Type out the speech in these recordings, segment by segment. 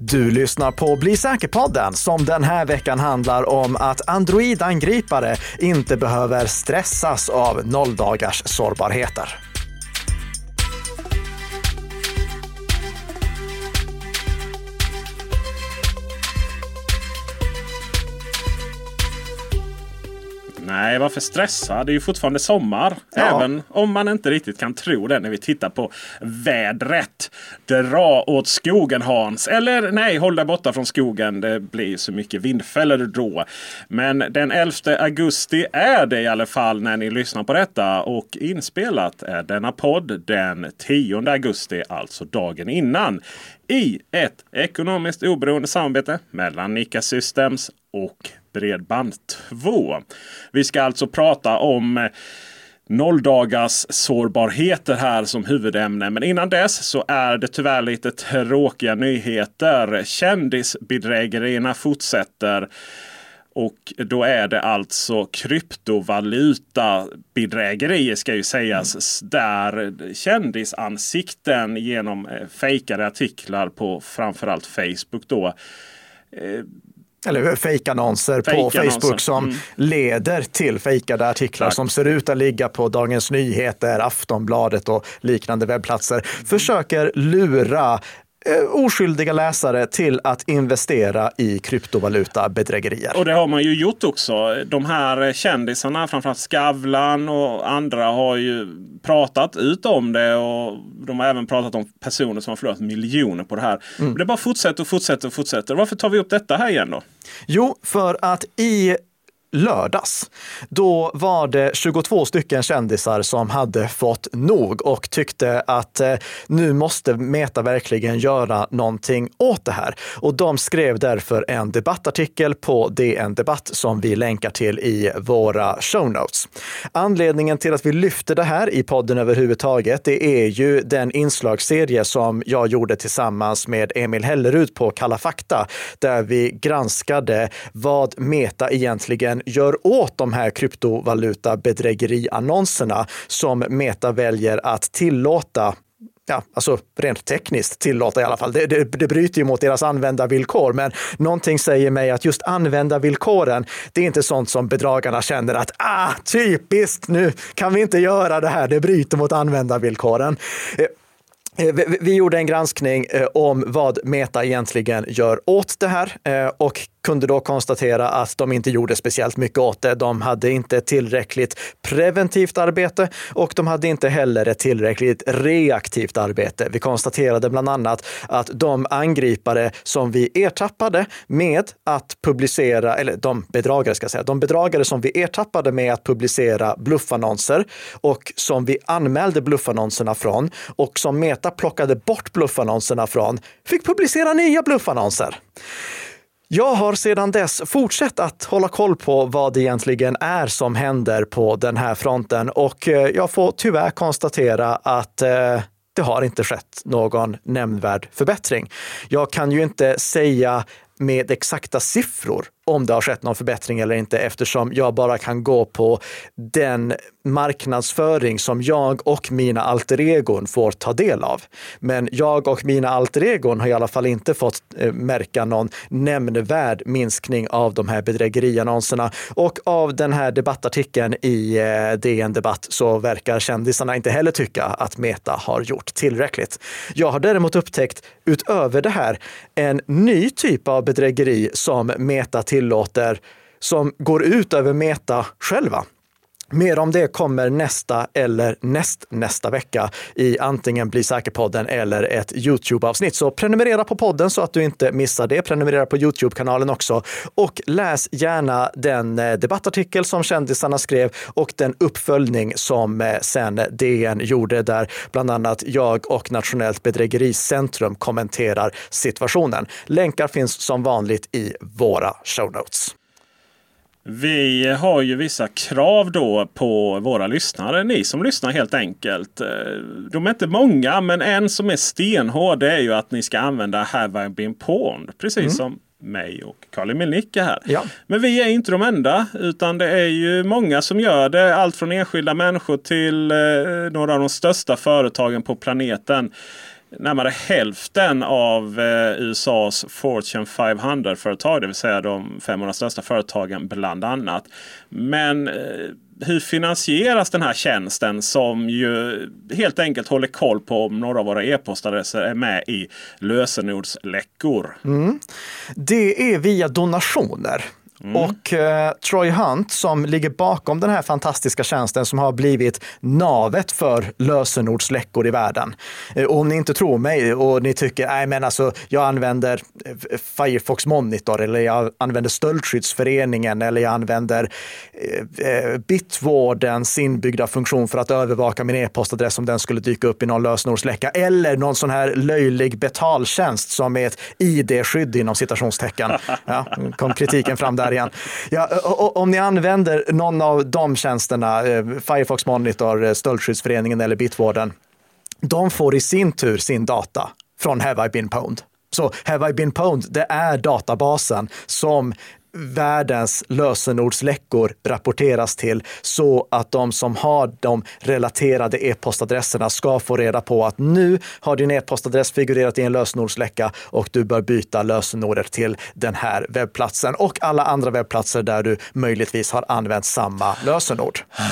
Du lyssnar på Bli säker-podden som den här veckan handlar om att Android-angripare inte behöver stressas av nolldagars sårbarheter. Nej, varför stressa? Det är ju fortfarande sommar. Ja. Även om man inte riktigt kan tro det när vi tittar på vädret. Dra åt skogen Hans. Eller nej, håll dig borta från skogen. Det blir så mycket vindfällor då. Men den 11 augusti är det i alla fall när ni lyssnar på detta. Och inspelat är denna podd den 10 augusti, alltså dagen innan. I ett ekonomiskt oberoende samarbete mellan Nika Systems och Bredband2. Vi ska alltså prata om eh, nolldagars sårbarheter här som huvudämne. Men innan dess så är det tyvärr lite tråkiga nyheter. Kändisbedrägerierna fortsätter. Och då är det alltså kryptovaluta bedrägerier ska ju sägas. Där kändisansikten genom eh, fejkade artiklar på framförallt Facebook då eh, Eller fejkannonser på Facebook som mm. leder till fejkade artiklar Exakt. som ser ut att ligga på Dagens Nyheter, Aftonbladet och liknande webbplatser. Försöker lura oskyldiga läsare till att investera i kryptovalutabedrägerier. Och det har man ju gjort också. De här kändisarna, framförallt Skavlan och andra har ju pratat ut om det. Och de har även pratat om personer som har förlorat miljoner på det här. Mm. Och det bara fortsätter och fortsätter och fortsätter. Varför tar vi upp detta här igen då? Jo, för att i lördags, då var det 22 stycken kändisar som hade fått nog och tyckte att eh, nu måste Meta verkligen göra någonting åt det här. Och de skrev därför en debattartikel på DN Debatt som vi länkar till i våra show notes. Anledningen till att vi lyfter det här i podden överhuvudtaget, det är ju den inslagsserie som jag gjorde tillsammans med Emil Hellerud på Kalla fakta, där vi granskade vad Meta egentligen gör åt de här kryptovalutabedrägeriannonserna som Meta väljer att tillåta ja, alltså rent tekniskt tillåta i alla fall. Det, det, det bryter ju mot deras användarvillkor, men någonting säger mig att just användarvillkoren, det är inte sånt som bedragarna känner att ah, typiskt, nu kan vi inte göra det här, det bryter mot användarvillkoren. Eh, eh, vi, gjorde en granskning eh, om vad Meta egentligen gör åt det här och kunde då konstatera att de inte gjorde speciellt mycket åt det. De hade inte tillräckligt preventivt arbete och de hade inte heller ett tillräckligt reaktivt arbete. Vi konstaterade bland annat att de angripare som vi ertappade med att publicera, eller de bedragare ska jag säga, de bedragare som vi ertappade med att publicera bluffannonser och som vi anmälde bluffannonserna från och som Meta plockade bort bluffannonserna från, fick publicera nya bluffannonser. Jag har sedan dess fortsatt att hålla koll på vad det egentligen är som händer på den här fronten och eh, jag får tyvärr konstatera att eh, det har inte skett någon nämnvärd förbättring. Jag kan ju inte säga med exakta siffror om det har skett någon förbättring eller inte eftersom jag bara kan gå på den marknadsföring som jag och mina alter egon får ta del av. Men jag och mina alter egon har i alla fall inte fått eh, märka någon nämnvärd minskning av de här bedrägeriannonserna. Och av den här debattartikeln i eh, DN Debatt så verkar kändisarna inte heller tycka att Meta har gjort tillräckligt. Jag har däremot upptäckt utöver det här en ny typ av bedrägeri som Meta tillåter som går ut över Meta själva. Mer om det kommer nästa eller näst nästa vecka i antingen Bli säker-podden eller ett Youtube-avsnitt. Så prenumerera på podden så att du inte missar det. Prenumerera på Youtube-kanalen också och läs gärna den eh, debattartikel som kändisarna skrev och den uppföljning som eh, sen DN gjorde där bland annat jag och Nationellt bedrägericentrum kommenterar situationen. Länkar finns som vanligt i våra show notes. Vi har ju vissa krav då på våra lyssnare. Ni som lyssnar helt enkelt. Eh, De är inte många men en som är stenhård är ju att ni ska använda Have I been pwned. Precis som mig och Carl Emil Nicke här. Ja. Men vi är inte de enda utan det är ju många som gör det. Allt från enskilda människor till eh, några av de största företagen på planeten närmare hälften av eh, USAs Fortune 500-företag. Det vill säga de 500 största företagen bland annat. Men eh, hur finansieras den här tjänsten som ju helt enkelt håller koll på om några av våra e-postadresser är med i lösenordsläckor? Mm. Det är via donationer. Mm. Och eh, Troy Hunt som ligger bakom den här fantastiska tjänsten som har blivit navet för lösenordsläckor i världen. Eh, om ni inte tror mig och ni tycker, nej men alltså jag använder eh, Firefox Monitor eller jag använder Stöldskyddsföreningen eller jag använder eh, eh, Bitwardens inbyggda funktion för att övervaka min e-postadress om den skulle dyka upp i någon lösenordsläcka eller någon sån här löjlig betaltjänst som är ett ID-skydd inom citationstecken. Ja, kom kritiken fram där igen. Ja, om ni använder någon av de tjänsterna, eh, Firefox Monitor, eh, Stöldskyddsföreningen eller Bitwarden, de får i sin tur sin data från Have I been pwned. Så Have I been pwned, det är databasen som världens lösenordsläckor rapporteras till så att de som har de relaterade e-postadresserna ska få reda på att nu har din e-postadress figurerat i en lösenordsläcka och du bör byta lösenordet till den här webbplatsen och alla andra webbplatser där du möjligtvis har använt samma lösenord. Ah,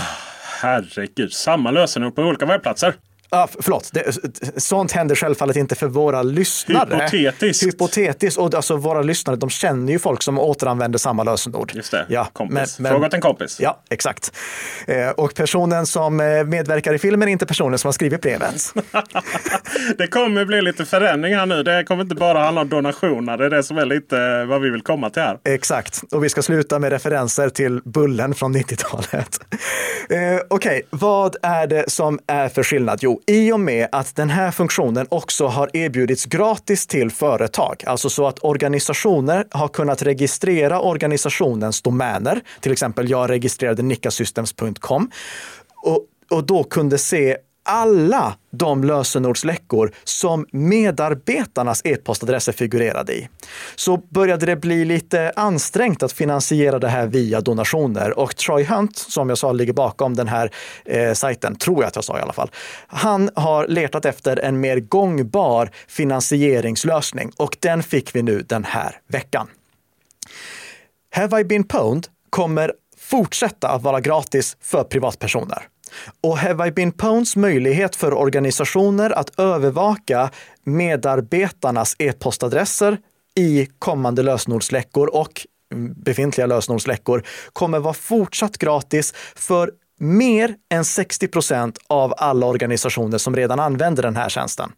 herregud, samma lösenord på olika webbplatser? Ah, förlåt, det, sånt händer självfallet inte för våra lyssnare. Hypotetiskt. Hypotetiskt. Och alltså, våra lyssnare de känner ju folk som återanvänder samma lösenord. Just det, ja, kompis. Men, Fråga åt en kompis. Ja, exakt. Eh, och personen som eh, medverkar i filmen är inte personen som har skrivit brevet. det kommer bli lite förändring här nu. Det kommer inte bara handla om donationer. Det är det som är lite eh, vad vi vill komma till här. Exakt. Och vi ska sluta med referenser till Bullen från 90-talet. Eh, Okej, okay. vad är det som är för skillnad? Jo, i och med att den här funktionen också har erbjudits gratis till företag, alltså så att organisationer har kunnat registrera organisationens domäner. Till exempel, jag registrerade nickasystems.com och, och då kunde se alla de lösenordsläckor som medarbetarnas e-postadresser figurerade i. Så började det bli lite ansträngt att finansiera det här via donationer och Troy Hunt, som jag sa ligger bakom den här eh, sajten, tror jag att jag sa i alla fall, han har letat efter en mer gångbar finansieringslösning och den fick vi nu den här veckan. Have I been pwned kommer fortsätta att vara gratis för privatpersoner. Och Have I been Pwneds möjlighet för organisationer att övervaka medarbetarnas e-postadresser i kommande lösenordsläckor och mm, befintliga lösenordsläckor kommer vara fortsatt gratis för mer än 60 procent av alla organisationer som redan använder den här tjänsten.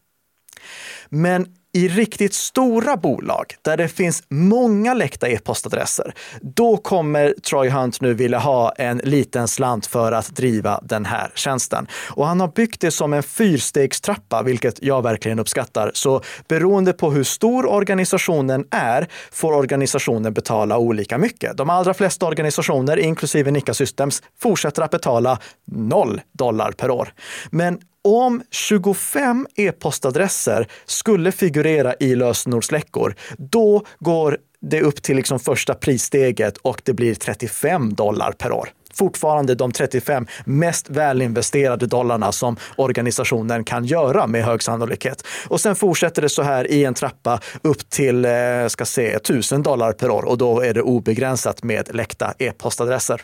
Men i riktigt stora bolag där det finns många läckta e-postadresser, då kommer Troy Hunt nu vilja ha en liten slant för att driva den här tjänsten. Och han har byggt det som en fyrstegstrappa, vilket jag verkligen uppskattar. Så beroende på hur stor organisationen är får organisationen betala olika mycket. De allra flesta organisationer, inklusive Nika Systems, fortsätter att betala noll dollar per år. Men om 25 e-postadresser skulle figurera i lösenordsläckor, då går det upp till liksom första prissteget och det blir 35 dollar per år fortfarande de 35 mest välinvesterade dollarna som organisationen kan göra med hög sannolikhet. Och sen fortsätter det så här i en trappa upp till eh, ska se, 1000 dollar per år och då är det obegränsat med läckta e-postadresser.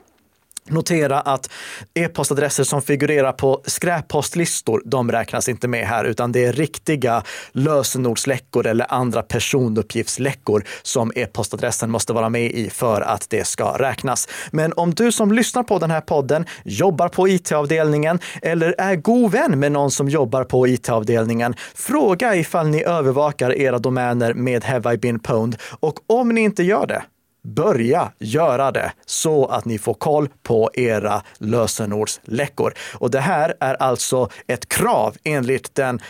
Notera att e-postadresser som figurerar på skräppostlistor, de räknas inte med här, utan det är riktiga lösenordsläckor eller andra personuppgiftsläckor som e-postadressen måste vara med i för att det ska räknas. Men om du som lyssnar på den här podden jobbar på it-avdelningen eller är god vän med någon som jobbar på it-avdelningen, fråga ifall ni övervakar era domäner med Have I been pwned? Och om ni inte gör det, börja göra det så att ni får koll på era lösenordsläckor. Och det här är alltså ett krav enligt den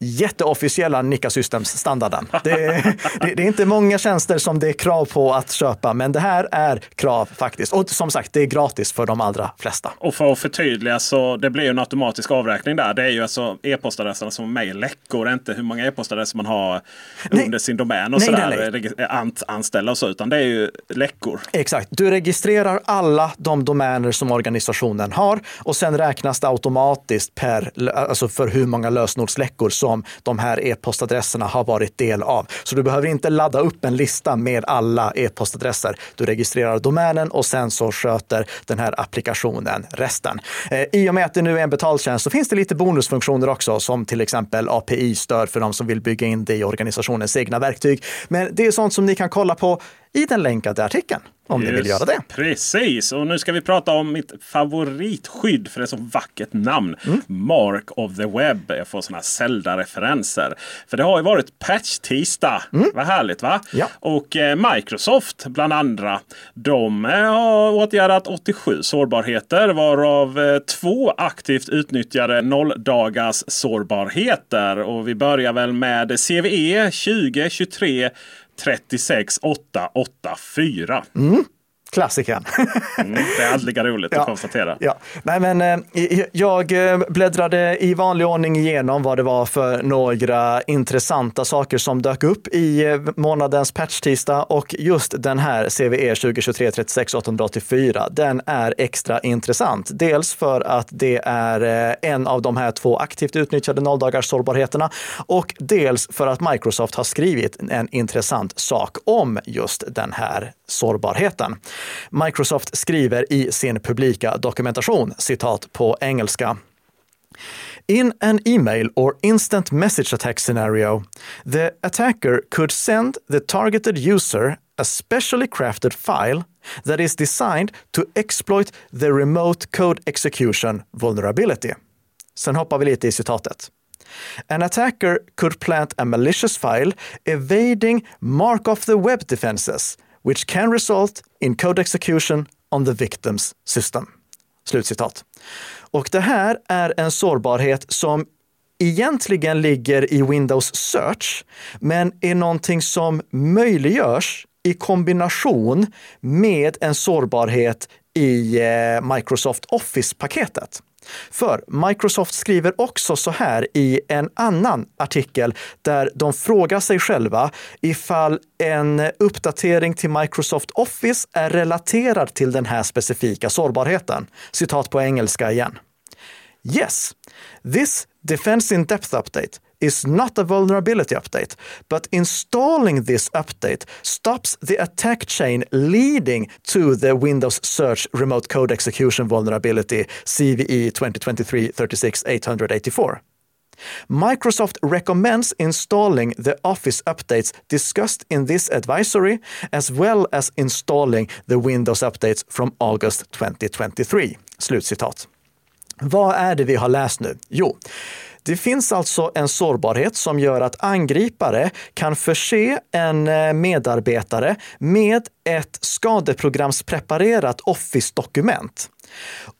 jätteofficiella Nika Systems-standarden. Det, det, det, är inte många tjänster som det är krav på att köpa, men det här är krav faktiskt. Och som sagt, det är gratis för de allra flesta. Och för att förtydliga så det blir en automatisk avräkning där. Det är ju alltså e-postadresserna som i läckor, inte hur många e-postadresser man har nej. under sin domän och sådär, anställda och så, utan det är ju läckor. Exakt. Du registrerar alla de domäner som organisationen har och sen räknas det automatiskt per, alltså för hur många lösenordsläckor som som de här e-postadresserna har varit del av. Så du behöver inte ladda upp en lista med alla e-postadresser. Du registrerar domänen och sen så sköter den här applikationen resten. Eh, I och med att det nu är en betaltjänst så finns det lite bonusfunktioner också, som till exempel API-stöd för de som vill bygga in det i organisationens egna verktyg. Men det är sånt som ni kan kolla på i den länkade artikeln om Just, ni vill göra det. Precis, och nu ska vi prata om mitt favoritskydd för det är så vackert namn. Mm. Mark of the Web. Jag får sådana Zelda-referenser. För det har ju varit patch-tisdag. Mm. Vad härligt va? Ja. Och eh, Microsoft bland andra. De eh, har åtgärdat 87 sårbarheter varav eh, två aktivt utnyttjade nolldagars sårbarheter. Och vi börjar väl med CVE 2023 36 8 8 4. Mm. Klassikern. mm, det är alltid lika roligt ja, att konstatera. Ja. Nej, men, eh, jag eh, bläddrade i vanlig ordning igenom vad det var för några intressanta saker som dök upp i eh, månadens patch-tisdag och just den här CVE 2023 36 884, den är extra intressant. Dels för att det är eh, en av de här två aktivt utnyttjade nolldagars sårbarheterna och dels för att Microsoft har skrivit en intressant sak om just den här sårbarheten. Microsoft skriver i sin publika dokumentation, citat på engelska. In an email or instant message attack scenario, the attacker could send the targeted user a specially crafted file that is designed to exploit the remote code execution vulnerability. Sen hoppar vi lite i citatet. An attacker could plant a malicious file evading mark of the web defenses which can result in code execution on the victim's system. Slutcitat. Och det här är en sårbarhet som egentligen ligger i Windows Search, men är någonting som möjliggörs i kombination med en sårbarhet i eh, Microsoft Office-paketet. För Microsoft skriver också så här i en annan artikel där de frågar sig själva ifall en uppdatering till Microsoft Office är relaterad till den här specifika sårbarheten. Citat på engelska igen. Yes, this defense in depth update is not a vulnerability update, but installing this update stops the attack chain leading to the Windows Search Remote Code Execution vulnerability CVE 2023 36 884. Microsoft recommends installing the Office updates discussed in this advisory, as well as installing the Windows updates from August 2023. Slutcitat. Vad är det vi har läst nu? Jo, det finns alltså en sårbarhet som gör att angripare kan förse en eh, medarbetare med ett skadeprogramspreparerat Office-dokument.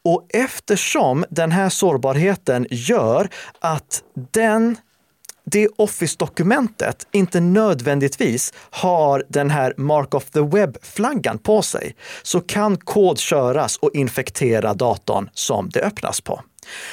Och eftersom den här sårbarheten gör att den det Office-dokumentet inte nödvändigtvis har den här Mark of the Web-flaggan på sig, så kan kod köras och infektera datorn som det öppnas på.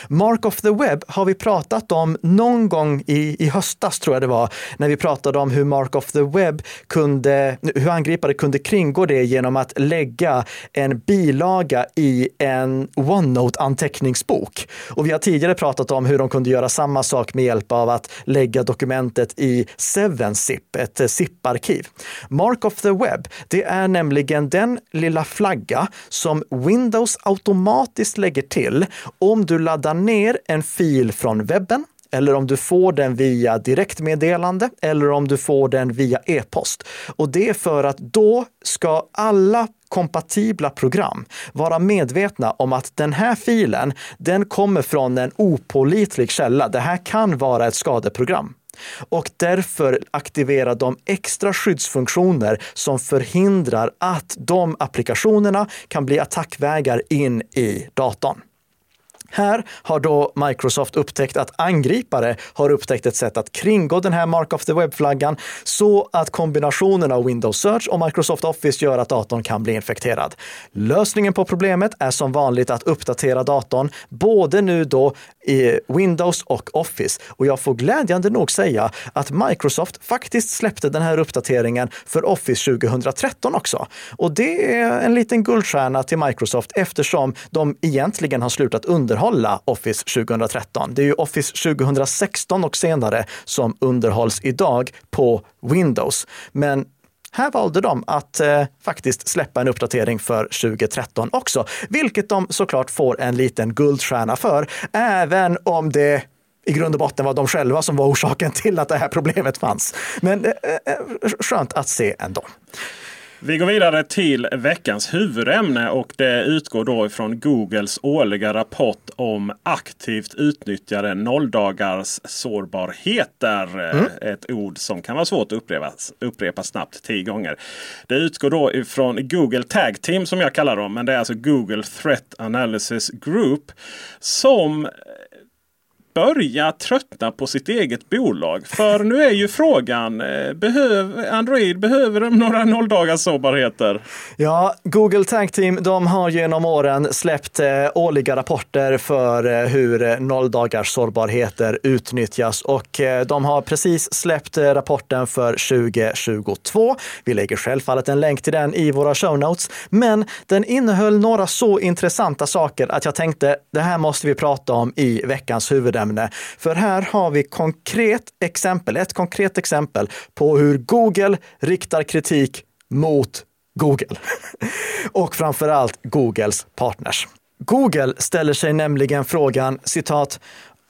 Mark of the Web har vi pratat om någon gång i, i höstas, tror jag det var, när vi pratade om hur Mark of the Web kunde, hur angripare kunde kringgå det genom att lägga en bilaga i en OneNote-anteckningsbok. Och vi har tidigare pratat om hur de kunde göra samma sak med hjälp av att lägga dokumentet i 7-zip, ett eh, zip-arkiv. Mark of the Web, det är nämligen den lilla flagga som Windows automatiskt lägger till om du laddar ner en fil från webben eller om du får den via direktmeddelande eller om du får den via e-post. Och det är för att då ska alla kompatibla program vara medvetna om att den här filen, den kommer från en opålitlig källa. Det här kan vara ett skadeprogram och därför aktiverar de extra skyddsfunktioner som förhindrar att de applikationerna kan bli attackvägar in i datorn. Här har då Microsoft upptäckt att angripare har upptäckt ett sätt att kringgå den här Mark of the Web-flaggan så att kombinationen av Windows Search och Microsoft Office gör att datorn kan bli infekterad. Lösningen på problemet är som vanligt att uppdatera datorn, både nu då i Windows och Office. Och jag får glädjande nog säga att Microsoft faktiskt släppte den här uppdateringen för Office 2013 också. Och det är en liten guldstjärna till Microsoft eftersom de egentligen har slutat underhålla underhålla Office 2013. Det är ju Office 2016 och senare som underhålls idag på Windows. Men här valde de att eh, faktiskt släppa en uppdatering för 2013 också, vilket de såklart får en liten guldstjärna för, även om det i grund och botten var de själva som var orsaken till att det här problemet fanns. Men eh, eh skönt att se ändå. Vi går vidare till veckans huvudämne och det utgår då ifrån Googles årliga rapport om aktivt utnyttjade nolldagars sårbarheter. Mm. Ett ord som kan vara svårt att upprepa, upprepa snabbt tio gånger. Det utgår då ifrån Google Tag Team som jag kallar dem. Men det är alltså Google Threat Analysis Group som börja tröttna på sitt eget bolag. För nu är ju frågan, eh, behöv, Android, behöver de några nolldagars sårbarheter? Ja, Google Tag Team, de har genom åren släppt eh, årliga rapporter för eh, hur eh, nolldagars sårbarheter utnyttjas och eh, de har precis släppt rapporten för 2022. Vi lägger självfallet en länk till den i våra show notes, men den innehöll några så intressanta saker att jag tänkte det här måste vi prata om i veckans huvudämne ämne. För här har vi konkret exempel, ett konkret exempel på hur Google riktar kritik mot Google. Och framför allt Googles partners. Google ställer sig nämligen frågan, citat,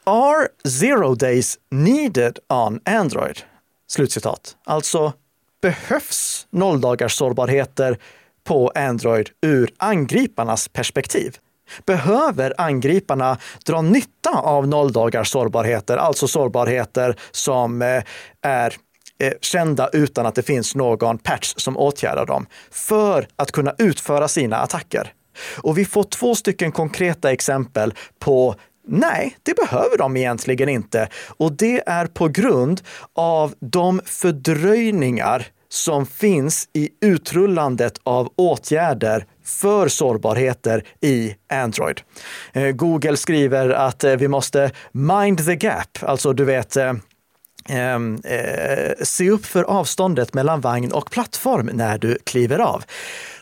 Are zero days needed on Android? Slutcitat. Alltså, behövs nolldagars sårbarheter på Android ur angriparnas perspektiv? Behöver angriparna dra nytta av nolldagars sårbarheter, alltså sårbarheter som eh, är eh, kända utan att det finns någon patch som åtgärdar dem, för att kunna utföra sina attacker? Och vi får två stycken konkreta exempel på Nej, det behöver de egentligen inte. Och det är på grund av de fördröjningar som finns i utrullandet av åtgärder för sårbarheter i Android. Eh, Google skriver att eh, vi måste mind the gap, alltså du vet eh, ehm, eh, se upp för avståndet mellan vagn och plattform när du kliver av.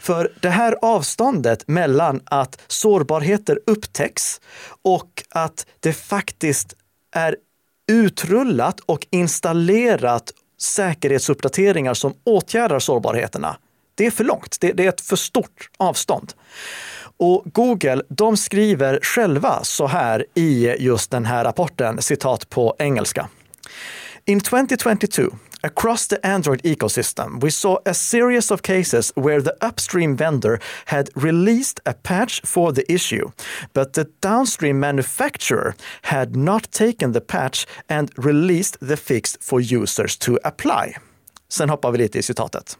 För det här avståndet mellan att sårbarheter upptäcks och att det faktiskt är utrullat och installerat säkerhetsuppdateringar som åtgärdar sårbarheterna. Det är för långt. Det, det är ett för stort avstånd. Och Google, de skriver själva så här i just den här rapporten, citat på engelska. In 2022, across the Android ecosystem, we saw a series of cases where the upstream vendor had released a patch for the issue, but the downstream manufacturer had not taken the patch and released the fix for users to apply. Sen hoppar vi lite i citatet.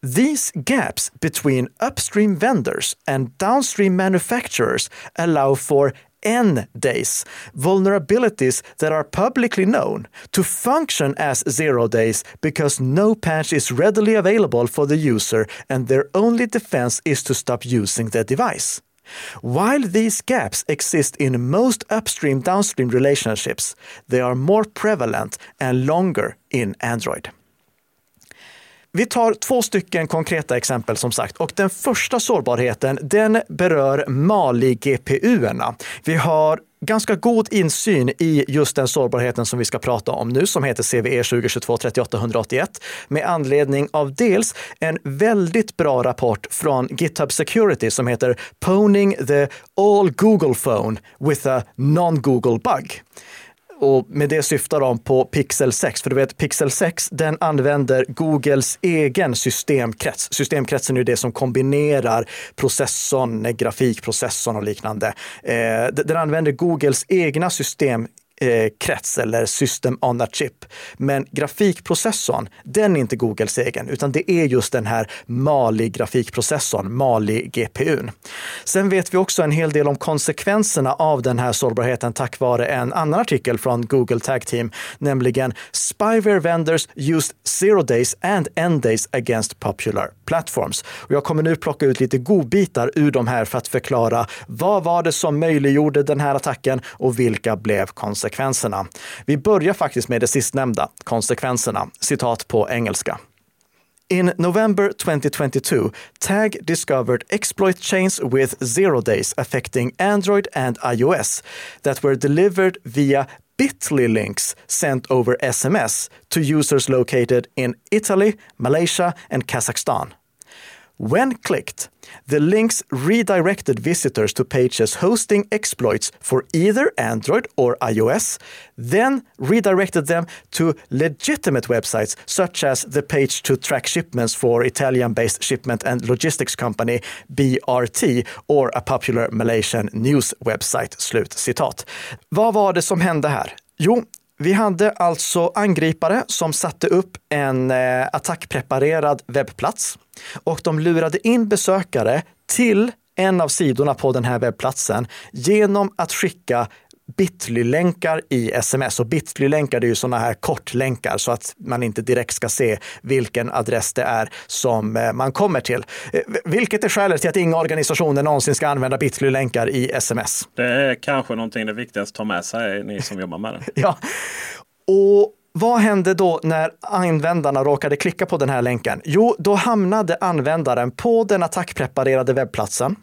These gaps between upstream vendors and downstream manufacturers allow for N days, vulnerabilities that are publicly known, to function as zero days because no patch is readily available for the user and their only defense is to stop using the device. While these gaps exist in most upstream downstream relationships, they are more prevalent and longer in Android. Vi tar två stycken konkreta exempel som sagt och den första sårbarheten den berör Mali-GPU-erna. Vi har ganska god insyn i just den sårbarheten som vi ska prata om nu, som heter CVE 2022 3881, med anledning av dels en väldigt bra rapport från GitHub Security som heter Poning the All Google Phone with a Non-Google Bug. Och med det syftar de på Pixel 6, för du vet Pixel 6 den använder Googles egen systemkrets. Systemkretsen är det som kombinerar processorn, eh, grafikprocessorn och liknande. Eh, den använder Googles egna system eh, krets eller system on a chip. Men grafikprocessorn, den är inte Googles egen, utan det är just den här Mali-grafikprocessorn, Mali-GPUn. Sen vet vi också en hel del om konsekvenserna av den här sårbarheten tack vare en annan artikel från Google Tag Team, nämligen Spyware vendors used zero days and end days against popular platforms. Och jag kommer nu plocka ut lite godbitar ur de här för att förklara vad var det som möjliggjorde den här attacken och vilka blev konsekvenserna konsekvenserna. Vi börjar faktiskt med det sistnämnda, konsekvenserna. Citat på engelska. In November 2022, TAG discovered exploit chains with zero days affecting Android and iOS that were delivered via Bitly links sent over SMS to users located in Italy, Malaysia, and Kazakhstan. When clicked, the links redirected visitors to pages hosting exploits for either Android or iOS, then redirected them to legitimate websites such as the page to track shipments for Italian-based shipment and logistics company BRT or a popular Malaysian news website. Slut citat. Vad var det som hände här? Jo, vi hade alltså angripare som satte upp en eh, attackpreparerad webbplats och de lurade in besökare till en av sidorna på den här webbplatsen genom att skicka Bitly-länkar i sms. Och Bitly-länkar är ju sådana här kortlänkar så att man inte direkt ska se vilken adress det är som eh, man kommer till. Eh, vilket är skälet till att inga organisationer någonsin ska använda Bitly-länkar i sms. Det är kanske någonting det viktigaste att ta med sig, ni som jobbar med det. ja, och vad hände då när användarna råkade klicka på den här länken? Jo, då hamnade användaren på den attackpreparerade webbplatsen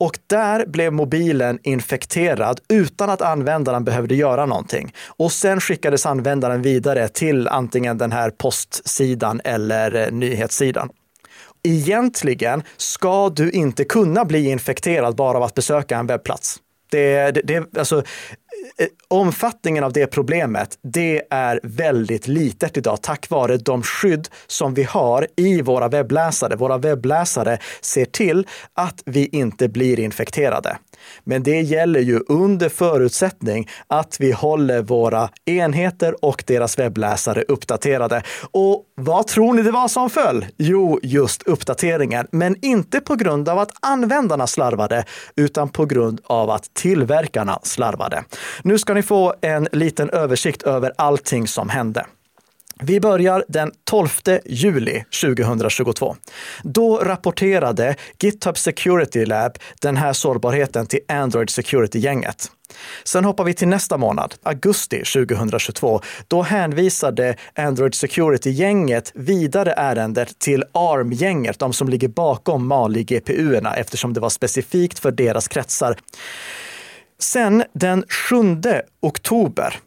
och där blev mobilen infekterad utan att användaren behövde göra någonting. Och sen skickades användaren vidare till antingen den här postsidan eller eh, nyhetssidan. Egentligen ska du inte kunna bli infekterad bara av att besöka en webbplats. Det, det, det, alltså, Eh, omfattningen av det problemet, det är väldigt litet idag tack vare de skydd som vi har i våra webbläsare. Våra webbläsare ser till att vi inte blir infekterade. Men det gäller ju under förutsättning att vi håller våra enheter och deras webbläsare uppdaterade. Och vad tror ni det var som föll? Jo, just uppdateringen. Men inte på grund av att användarna slarvade, utan på grund av att tillverkarna slarvade. Nu ska ni få en liten översikt över allting som hände. Vi börjar den 12 juli 2022. Då rapporterade GitHub Security Lab den här sårbarheten till Android Security-gänget. Sen hoppar vi till nästa månad, augusti 2022. Då hänvisade Android Security-gänget vidare ärendet till ARM-gänget, de som ligger bakom Mali-GPU-erna eftersom det var specifikt för deras kretsar. Sen den 7 oktober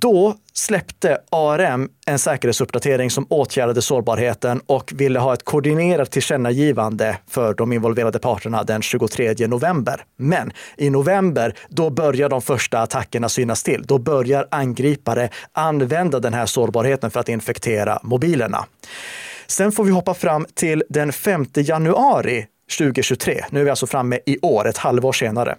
då släppte ARM en säkerhetsuppdatering som åtgärdade sårbarheten och ville ha ett koordinerat tillkännagivande för de involverade parterna den 23 november. Men i november, då börjar de första attackerna synas till. Då börjar angripare använda den här sårbarheten för att infektera mobilerna. Sen får vi hoppa fram till den 5 januari 2023. Nu är vi alltså framme i år, ett halvår senare.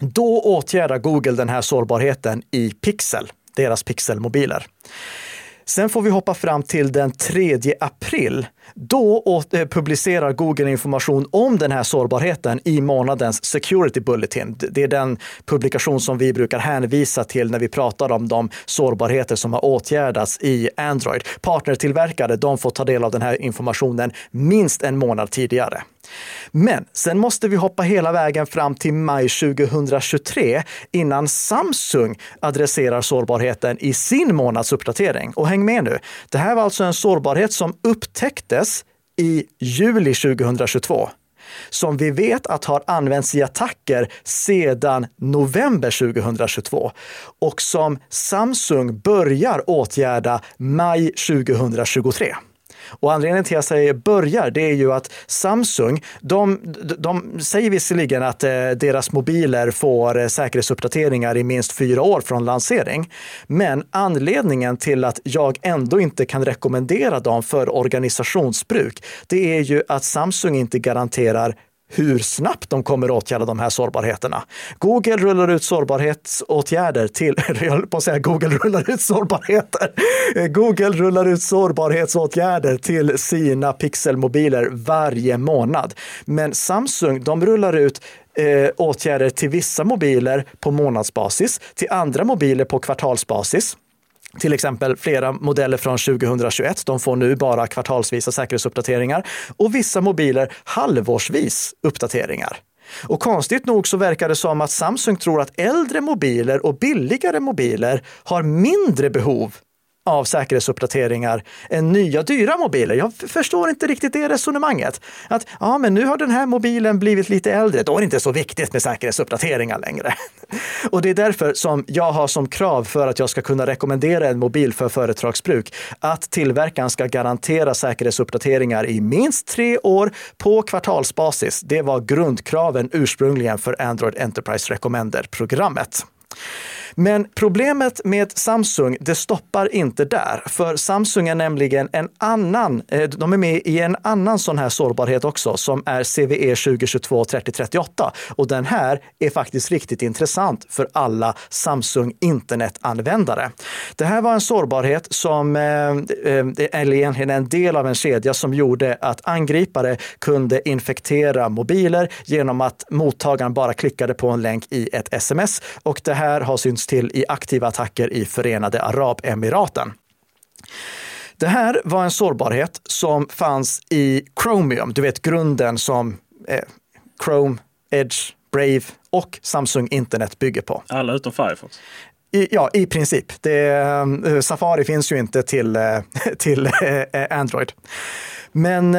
Då åtgärdar Google den här sårbarheten i Pixel deras pixelmobiler. Sen får vi hoppa fram till den 3 april. Då eh, publicerar Google information om den här sårbarheten i månadens Security Bulletin. Det är den publikation som vi brukar hänvisa till när vi pratar om de sårbarheter som har åtgärdats i Android. Partnertillverkare de får ta del av den här informationen minst en månad tidigare. Men sen måste vi hoppa hela vägen fram till maj 2023 innan Samsung adresserar sårbarheten i sin månadsuppdatering. Och häng med nu. Det här var alltså en sårbarhet som upptäcktes i juli 2022 som vi vet att har använts i attacker sedan november 2022 och som Samsung börjar åtgärda maj 2023. Och anledningen till att jag säger börjar, det är ju att Samsung, de, de säger visserligen att eh, deras mobiler får eh, säkerhetsuppdateringar i minst fyra år från lansering. Men anledningen till att jag ändå inte kan rekommendera dem för organisationsbruk, det är ju att Samsung inte garanterar hur snabbt de kommer åtgärda de här sårbarheterna. Google rullar ut sårbarhetsåtgärder till, jag höll på att säga Google rullar ut sårbarheter. Google rullar ut sårbarhetsåtgärder till sina pixelmobiler varje månad. Men Samsung, de rullar ut eh, åtgärder till vissa mobiler på månadsbasis, till andra mobiler på kvartalsbasis. Till exempel flera modeller från 2021, de får nu bara kvartalsvisa säkerhetsuppdateringar och vissa mobiler halvårsvis uppdateringar. Och konstigt nog så verkar det som att Samsung tror att äldre mobiler och billigare mobiler har mindre behov av säkerhetsuppdateringar än nya dyra mobiler. Jag förstår inte riktigt det resonemanget. Att ja, men nu har den här mobilen blivit lite äldre, då är det inte så viktigt med säkerhetsuppdateringar längre. Och det är därför som jag har som krav för att jag ska kunna rekommendera en mobil för företagsbruk att tillverkaren ska garantera säkerhetsuppdateringar i minst tre år på kvartalsbasis. Det var grundkraven ursprungligen för Android Enterprise Recommender-programmet. Men problemet med Samsung, det stoppar inte där. För Samsung är nämligen en annan, eh, de är med i en annan sån här sårbarhet också, som är CVE 2022 3038. Och den här är faktiskt riktigt intressant för alla Samsung internetanvändare. Det här var en sårbarhet som, eh, eh, eller egentligen en del av en kedja som gjorde att angripare kunde infektera mobiler genom att mottagaren bara klickade på en länk i ett sms. Och det här har synts används till i aktiva attacker i Förenade Arabemiraten. Det här var en sårbarhet som fanns i Chromium, du vet grunden som eh, Chrome, Edge, Brave och Samsung Internet bygger på. Alla utom Firefox? I, ja, i princip. Det, eh, Safari finns ju inte till, eh, till eh, Android. Men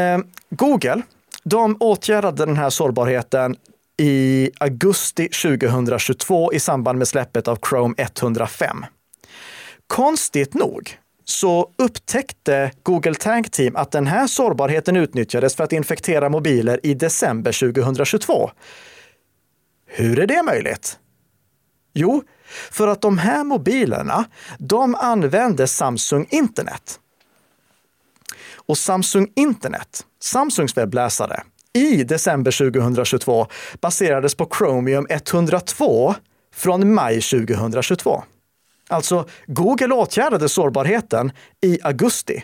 Google, de åtgärdade den här sårbarheten i augusti 2022 i samband med släppet av Chrome 105. Konstigt nog så upptäckte Google Tank Team att den här sårbarheten utnyttjades för att infektera mobiler i december 2022. Hur är det möjligt? Jo, för att de här mobilerna, de använde Samsung Internet. Och Samsung Internet, Samsungs webbläsare, i december 2022 baserades på Chromium 102 från maj 2022. Alltså, Google åtgärdade sårbarheten i augusti.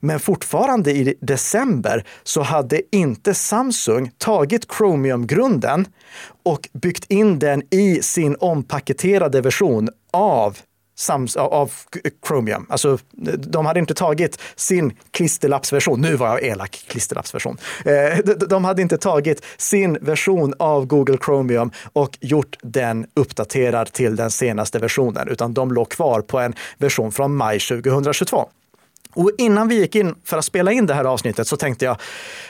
Men fortfarande i december så hade inte Samsung tagit Chromium-grunden och byggt in den i sin ompaketerade version av Sams, av Chromium. Alltså, de hade inte tagit sin klisterlappsversion, nu var jag elak, klisterlappsversion. Eh, de hade inte tagit sin version av Google Chromium och gjort den uppdaterad till den senaste versionen, utan de låg kvar på en version från maj 2022. Och innan vi gick in för att spela in det här avsnittet så tänkte jag,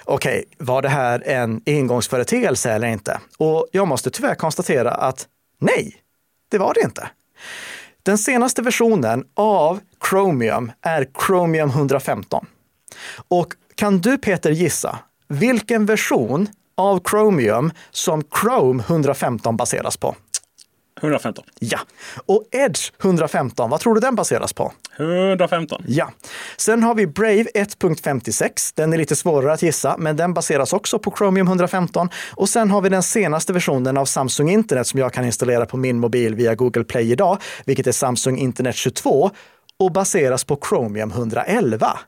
okej, okay, var det här en engångsföreteelse eller inte? Och jag måste tyvärr konstatera att nej, det var det inte. Den senaste versionen av Chromium är Chromium 115. Och kan du Peter gissa vilken version av Chromium som Chrome 115 baseras på? 115. Ja. Och Edge 115, vad tror du den baseras på? 115. Ja. Sen har vi Brave 1.56. Den är lite svårare att gissa, men den baseras också på Chromium 115. Och sen har vi den senaste versionen av Samsung Internet som jag kan installera på min mobil via Google Play idag, vilket är Samsung Internet 22 och baseras på Chromium 111.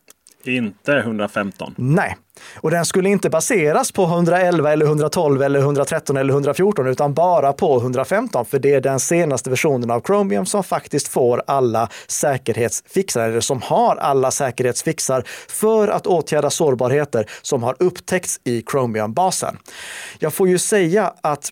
Inte 115. Nej, och den skulle inte baseras på 111 eller 112 eller 113 eller 114 utan bara på 115 för det är den senaste versionen av Chromium som faktiskt får alla säkerhetsfixar eller som har alla säkerhetsfixar för att åtgärda sårbarheter som har upptäckts i Chromium-basen. Jag får ju säga att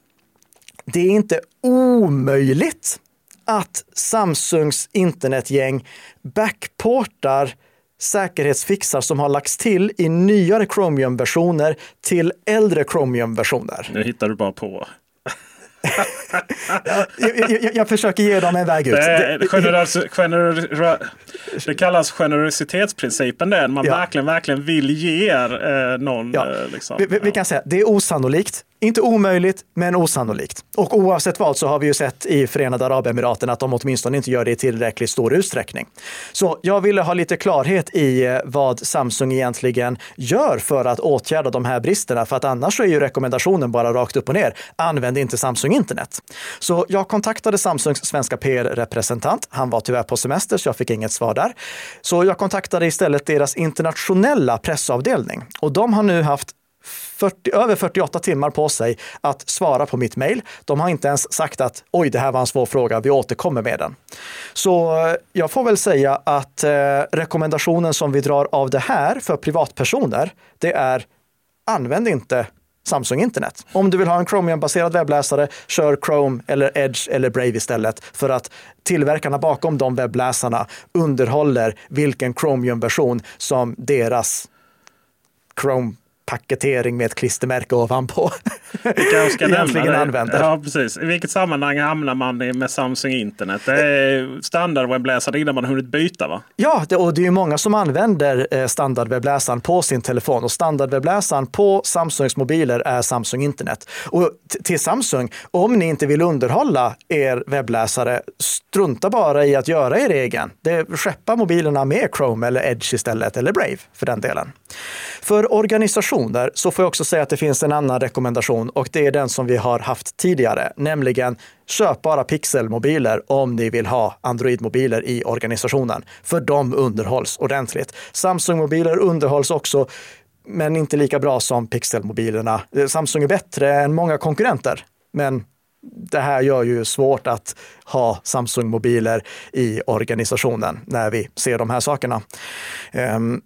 det är inte omöjligt att Samsungs internetgäng backportar säkerhetsfixar som har lagts till i nyare Chromium-versioner till äldre Chromium-versioner. Nu hittar du bara på. jag, jag, jag, försöker ge dem en väg ut. Det, generös, generös, det kallas generositetsprincipen det. Man ja. verkligen, verkligen vill ge eh, någon. Ja. Eh, liksom, vi, vi, vi, kan säga det är osannolikt inte omöjligt, men osannolikt. Och oavsett vad så har vi ju sett i Förenade Arabemiraten att de åtminstone inte gör det i tillräckligt stor utsträckning. Så jag ville ha lite klarhet i eh, vad Samsung egentligen gör för att åtgärda de här bristerna, för att annars är ju rekommendationen bara rakt upp och ner. Använd inte Samsung internet. Så jag kontaktade Samsungs svenska PR-representant. Han var tyvärr på semester, så jag fick inget svar där. Så jag kontaktade istället deras internationella pressavdelning och de har nu haft 40, över 48 timmar på sig att svara på mitt mejl. De har inte ens sagt att oj, det här var en svår fråga, vi återkommer med den. Så eh, jag får väl säga att eh, rekommendationen som vi drar av det här för privatpersoner, det är använd inte Samsung Internet. Om du vill ha en Chromium-baserad webbläsare, kör Chrome eller Edge eller Brave istället för att tillverkarna bakom de webbläsarna underhåller vilken Chromium-version som deras Chrome paketering med ett klistermärke ovanpå. Vi ska Egentligen använder. Ja, precis. I vilket sammanhang hamnar man med Samsung Internet? Det är standardwebbläsare innan man hunnit byta va? Ja, det, och det är många som använder eh, standardwebbläsaren på sin telefon och standardwebbläsaren på Samsungs mobiler är Samsung Internet. Och till Samsung, om ni inte vill underhålla er webbläsare, strunta bara i att göra er egen. Det, skeppa mobilerna med Chrome eller Edge istället, eller Brave för den delen. För rekommendationer så får jag också säga att det finns en annan rekommendation och det är den som vi har haft tidigare, nämligen köp bara pixelmobiler om ni vill ha Android-mobiler i organisationen, för de underhålls ordentligt. Samsung-mobiler underhålls också men inte lika bra som pixelmobilerna. Samsung är bättre än många konkurrenter, men det här gör ju svårt att ha Samsung-mobiler i organisationen när vi ser de här sakerna. Um,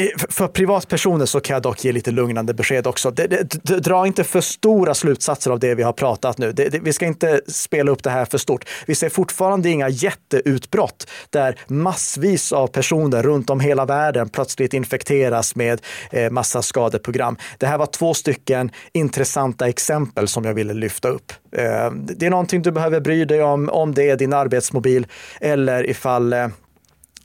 Eh, för privatpersoner så kan jag dock ge lite lugnande besked också. Det, det, dra inte för stora slutsatser av det vi har pratat nu. Det, vi ska inte spela upp det här för stort. Vi ser fortfarande inga jätteutbrott där massvis av personer runt om hela världen plötsligt infekteras med eh, massa skadeprogram. Det här var två stycken intressanta exempel som jag ville lyfta upp. Eh, det är någonting du behöver bry dig om, om det är din arbetsmobil eller ifall eh,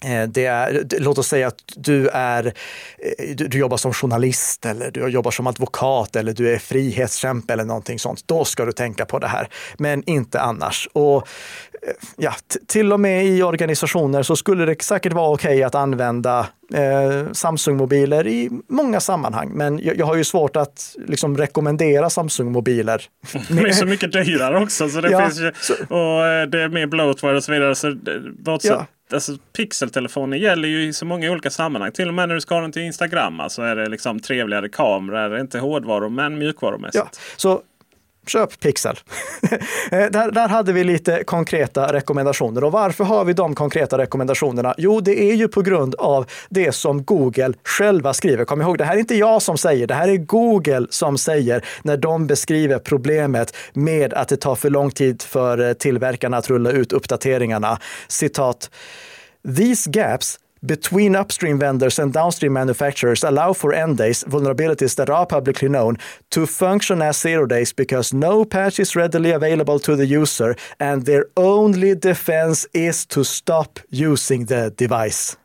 är, låt oss säga att du, är, eh, du, du, jobbar som journalist eller du jobbar som advokat eller du är frihetskämpe eller någonting sånt. Då ska du tänka på det här, men inte annars. Och eh, ja, till och med i organisationer så skulle det säkert vara okej okay att använda eh, Samsung-mobiler i många sammanhang. Men jag, jag, har ju svårt att liksom, rekommendera Samsung-mobiler. De är så mycket dyrare också. Så det ja, finns ju, och det är mer bloatware och så vidare. Så, bortsett, ja alltså, pixeltelefoner gäller ju i så många olika sammanhang. Till och med när du ska ha den till Instagram. Alltså är det liksom trevligare kameror, inte hårdvaror men mjukvarumässigt. Ja, så köp Pixel. Eh, där, där hade vi lite konkreta rekommendationer. Och varför har vi de konkreta rekommendationerna? Jo, det är ju på grund av det som Google själva skriver. Kom ihåg, det här är inte jag som säger, det här är Google som säger när de beskriver problemet med att det tar för lång tid för eh, tillverkarna att rulla ut uppdateringarna. Citat. These gaps between upstream vendors and downstream manufacturers allow for end days vulnerabilities that are publicly known to function as zero days because no patch is readily available to the user and their only defense is to stop using the device.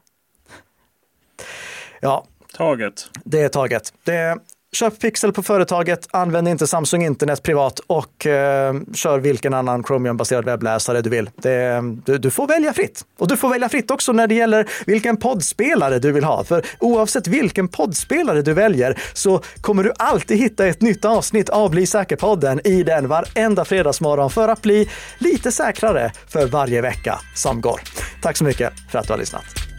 Ja. Taget. Det är taget. Det Köp Pixel på företaget, använd inte Samsung Internet privat och eh, kör vilken annan Chromium-baserad webbläsare du vill. Det, du, du, får välja fritt. Och du får välja fritt också när det gäller vilken poddspelare du vill ha. För oavsett vilken poddspelare du väljer så kommer du alltid hitta ett nytt avsnitt av Bli säker-podden i den varenda fredagsmorgon för att bli lite säkrare för varje vecka som går. Tack så mycket för att du har lyssnat.